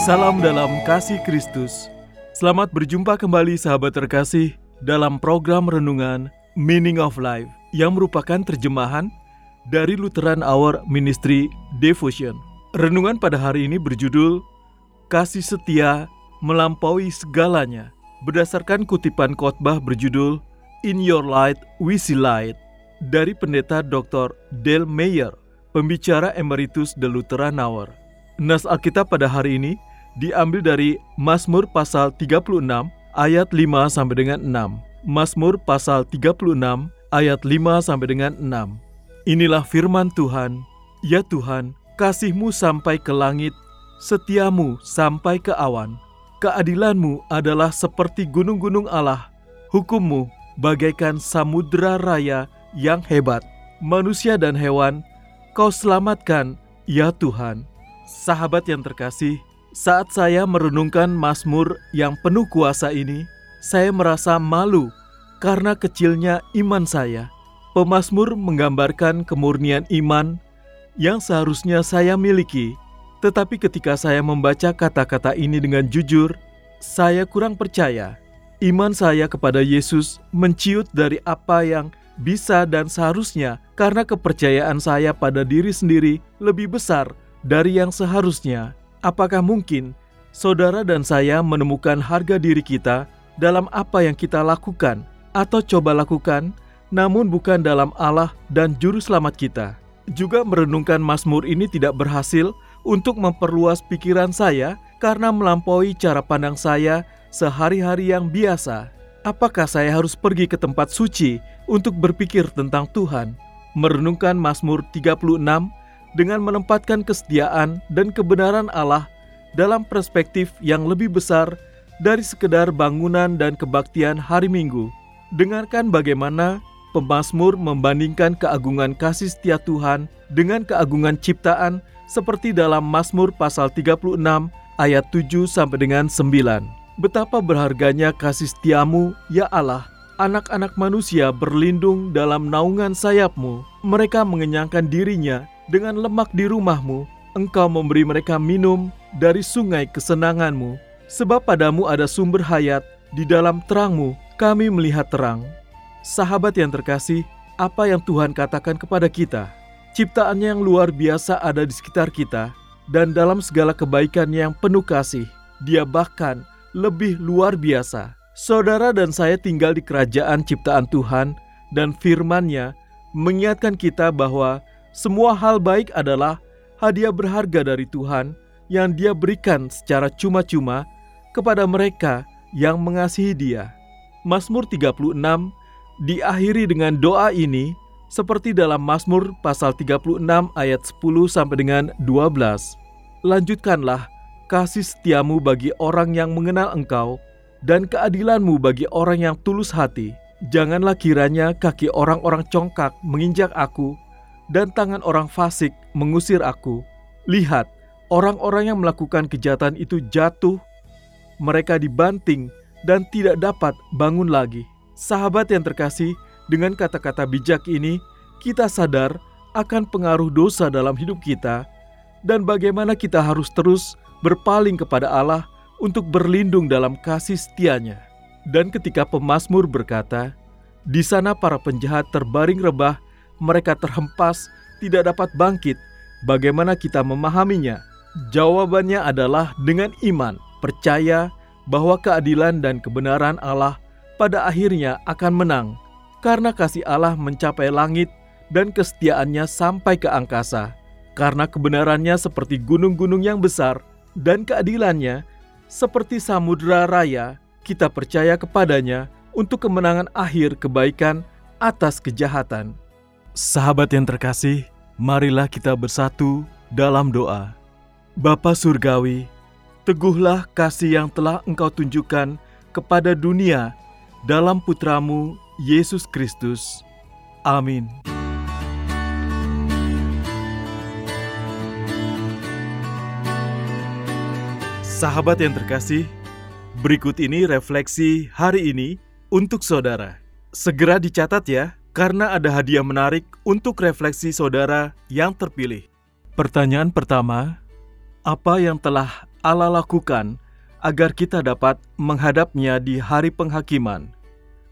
Salam dalam kasih Kristus. Selamat berjumpa kembali sahabat terkasih dalam program renungan Meaning of Life yang merupakan terjemahan dari Lutheran Hour Ministry Devotion. Renungan pada hari ini berjudul Kasih Setia Melampaui Segalanya berdasarkan kutipan khotbah berjudul In Your Light We See Light dari pendeta Dr. Dale Mayer, pembicara emeritus The Lutheran Hour. Nas Alkitab pada hari ini diambil dari Mazmur pasal 36 ayat 5 sampai dengan 6. Mazmur pasal 36 ayat 5 sampai dengan 6. Inilah firman Tuhan, ya Tuhan, kasihmu sampai ke langit, setiamu sampai ke awan. Keadilanmu adalah seperti gunung-gunung Allah, hukummu bagaikan samudera raya yang hebat. Manusia dan hewan, kau selamatkan, ya Tuhan. Sahabat yang terkasih, saat saya merenungkan Mazmur yang penuh kuasa ini, saya merasa malu karena kecilnya iman saya. Pemazmur menggambarkan kemurnian iman yang seharusnya saya miliki, tetapi ketika saya membaca kata-kata ini dengan jujur, saya kurang percaya. Iman saya kepada Yesus menciut dari apa yang bisa dan seharusnya karena kepercayaan saya pada diri sendiri lebih besar dari yang seharusnya. Apakah mungkin saudara dan saya menemukan harga diri kita dalam apa yang kita lakukan atau coba lakukan, namun bukan dalam Allah dan Juru Selamat kita? Juga merenungkan Mazmur ini tidak berhasil untuk memperluas pikiran saya karena melampaui cara pandang saya sehari-hari yang biasa. Apakah saya harus pergi ke tempat suci untuk berpikir tentang Tuhan? Merenungkan Mazmur 36 dengan menempatkan kesetiaan dan kebenaran Allah dalam perspektif yang lebih besar dari sekedar bangunan dan kebaktian hari Minggu. Dengarkan bagaimana pemazmur membandingkan keagungan kasih setia Tuhan dengan keagungan ciptaan seperti dalam Mazmur pasal 36 ayat 7 sampai dengan 9. Betapa berharganya kasih setiamu, ya Allah, anak-anak manusia berlindung dalam naungan sayapmu. Mereka mengenyangkan dirinya dengan lemak di rumahmu, engkau memberi mereka minum dari sungai kesenanganmu. Sebab padamu ada sumber hayat, di dalam terangmu kami melihat terang. Sahabat yang terkasih, apa yang Tuhan katakan kepada kita? Ciptaannya yang luar biasa ada di sekitar kita, dan dalam segala kebaikan yang penuh kasih, dia bahkan lebih luar biasa. Saudara dan saya tinggal di kerajaan ciptaan Tuhan, dan firman-Nya mengingatkan kita bahwa semua hal baik adalah hadiah berharga dari Tuhan yang Dia berikan secara cuma-cuma kepada mereka yang mengasihi Dia. Mazmur 36 diakhiri dengan doa ini seperti dalam Mazmur pasal 36 ayat 10 sampai dengan 12. Lanjutkanlah kasih setiamu bagi orang yang mengenal Engkau dan keadilanmu bagi orang yang tulus hati. Janganlah kiranya kaki orang-orang congkak menginjak aku dan tangan orang fasik mengusir aku. Lihat, orang-orang yang melakukan kejahatan itu jatuh, mereka dibanting dan tidak dapat bangun lagi. Sahabat yang terkasih, dengan kata-kata bijak ini, kita sadar akan pengaruh dosa dalam hidup kita dan bagaimana kita harus terus berpaling kepada Allah untuk berlindung dalam kasih setianya. Dan ketika pemazmur berkata, di sana para penjahat terbaring rebah, mereka terhempas, tidak dapat bangkit. Bagaimana kita memahaminya? Jawabannya adalah dengan iman, percaya bahwa keadilan dan kebenaran Allah pada akhirnya akan menang, karena kasih Allah mencapai langit dan kesetiaannya sampai ke angkasa, karena kebenarannya seperti gunung-gunung yang besar dan keadilannya seperti samudera raya, kita percaya kepadanya untuk kemenangan akhir kebaikan atas kejahatan. Sahabat yang terkasih, marilah kita bersatu dalam doa. Bapa Surgawi, teguhlah kasih yang telah Engkau tunjukkan kepada dunia dalam putramu Yesus Kristus. Amin. Sahabat yang terkasih, berikut ini refleksi hari ini untuk saudara. Segera dicatat ya, karena ada hadiah menarik untuk refleksi saudara yang terpilih. Pertanyaan pertama, apa yang telah Allah lakukan agar kita dapat menghadapnya di hari penghakiman?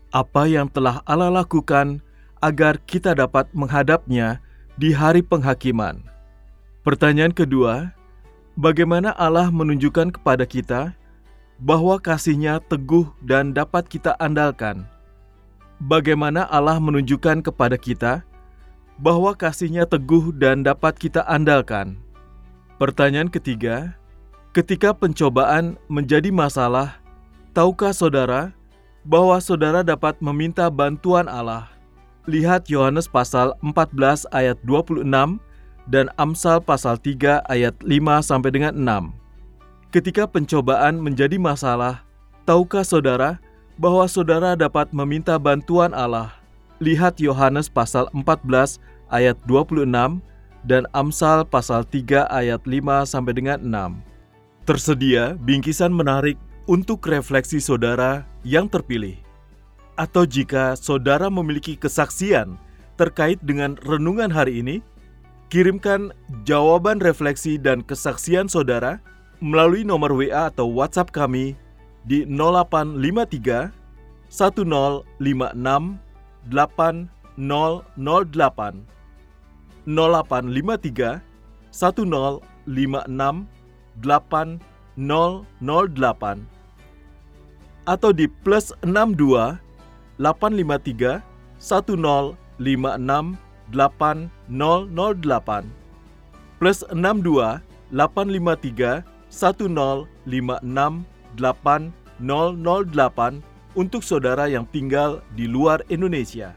Apa yang telah Allah lakukan agar kita dapat menghadapnya di hari penghakiman? Pertanyaan kedua, bagaimana Allah menunjukkan kepada kita bahwa kasih-Nya teguh dan dapat kita andalkan. Bagaimana Allah menunjukkan kepada kita bahwa kasih-Nya teguh dan dapat kita andalkan. Pertanyaan ketiga, ketika pencobaan menjadi masalah, tahukah saudara bahwa saudara dapat meminta bantuan Allah? Lihat Yohanes pasal 14 ayat 26 dan Amsal pasal 3 ayat 5 sampai dengan 6. Ketika pencobaan menjadi masalah, tahukah saudara bahwa saudara dapat meminta bantuan Allah? Lihat Yohanes pasal 14 ayat 26 dan Amsal pasal 3 ayat 5 sampai dengan 6. Tersedia bingkisan menarik untuk refleksi saudara yang terpilih. Atau jika saudara memiliki kesaksian terkait dengan renungan hari ini, Kirimkan jawaban refleksi dan kesaksian saudara melalui nomor WA atau WhatsApp kami di 0853 1056 8008 0853 1056 8008 atau di plus 62 853 1056 8008 plus 62 853 1056 8008 untuk saudara yang tinggal di luar Indonesia.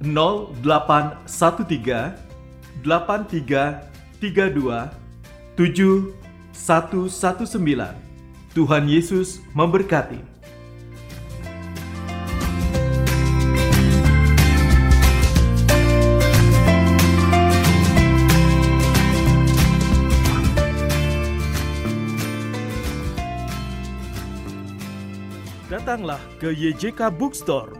0813 8332 7119 Tuhan Yesus memberkati. Datanglah ke YJK Bookstore.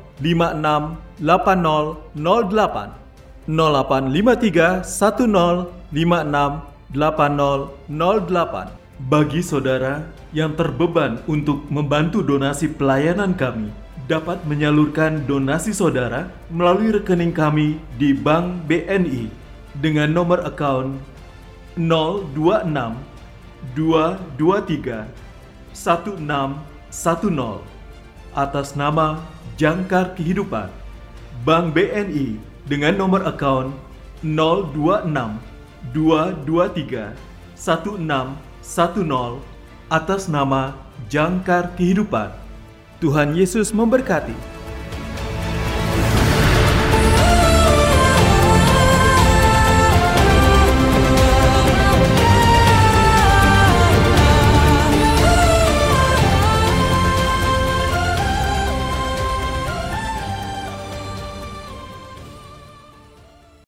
1056 8008 0853 Bagi saudara yang terbeban untuk membantu donasi pelayanan kami dapat menyalurkan donasi saudara melalui rekening kami di Bank BNI dengan nomor account 026 223 1610 atas nama Jangkar Kehidupan Bank BNI dengan nomor account 026 223 1610 atas nama Jangkar Kehidupan. Tuhan Yesus memberkati.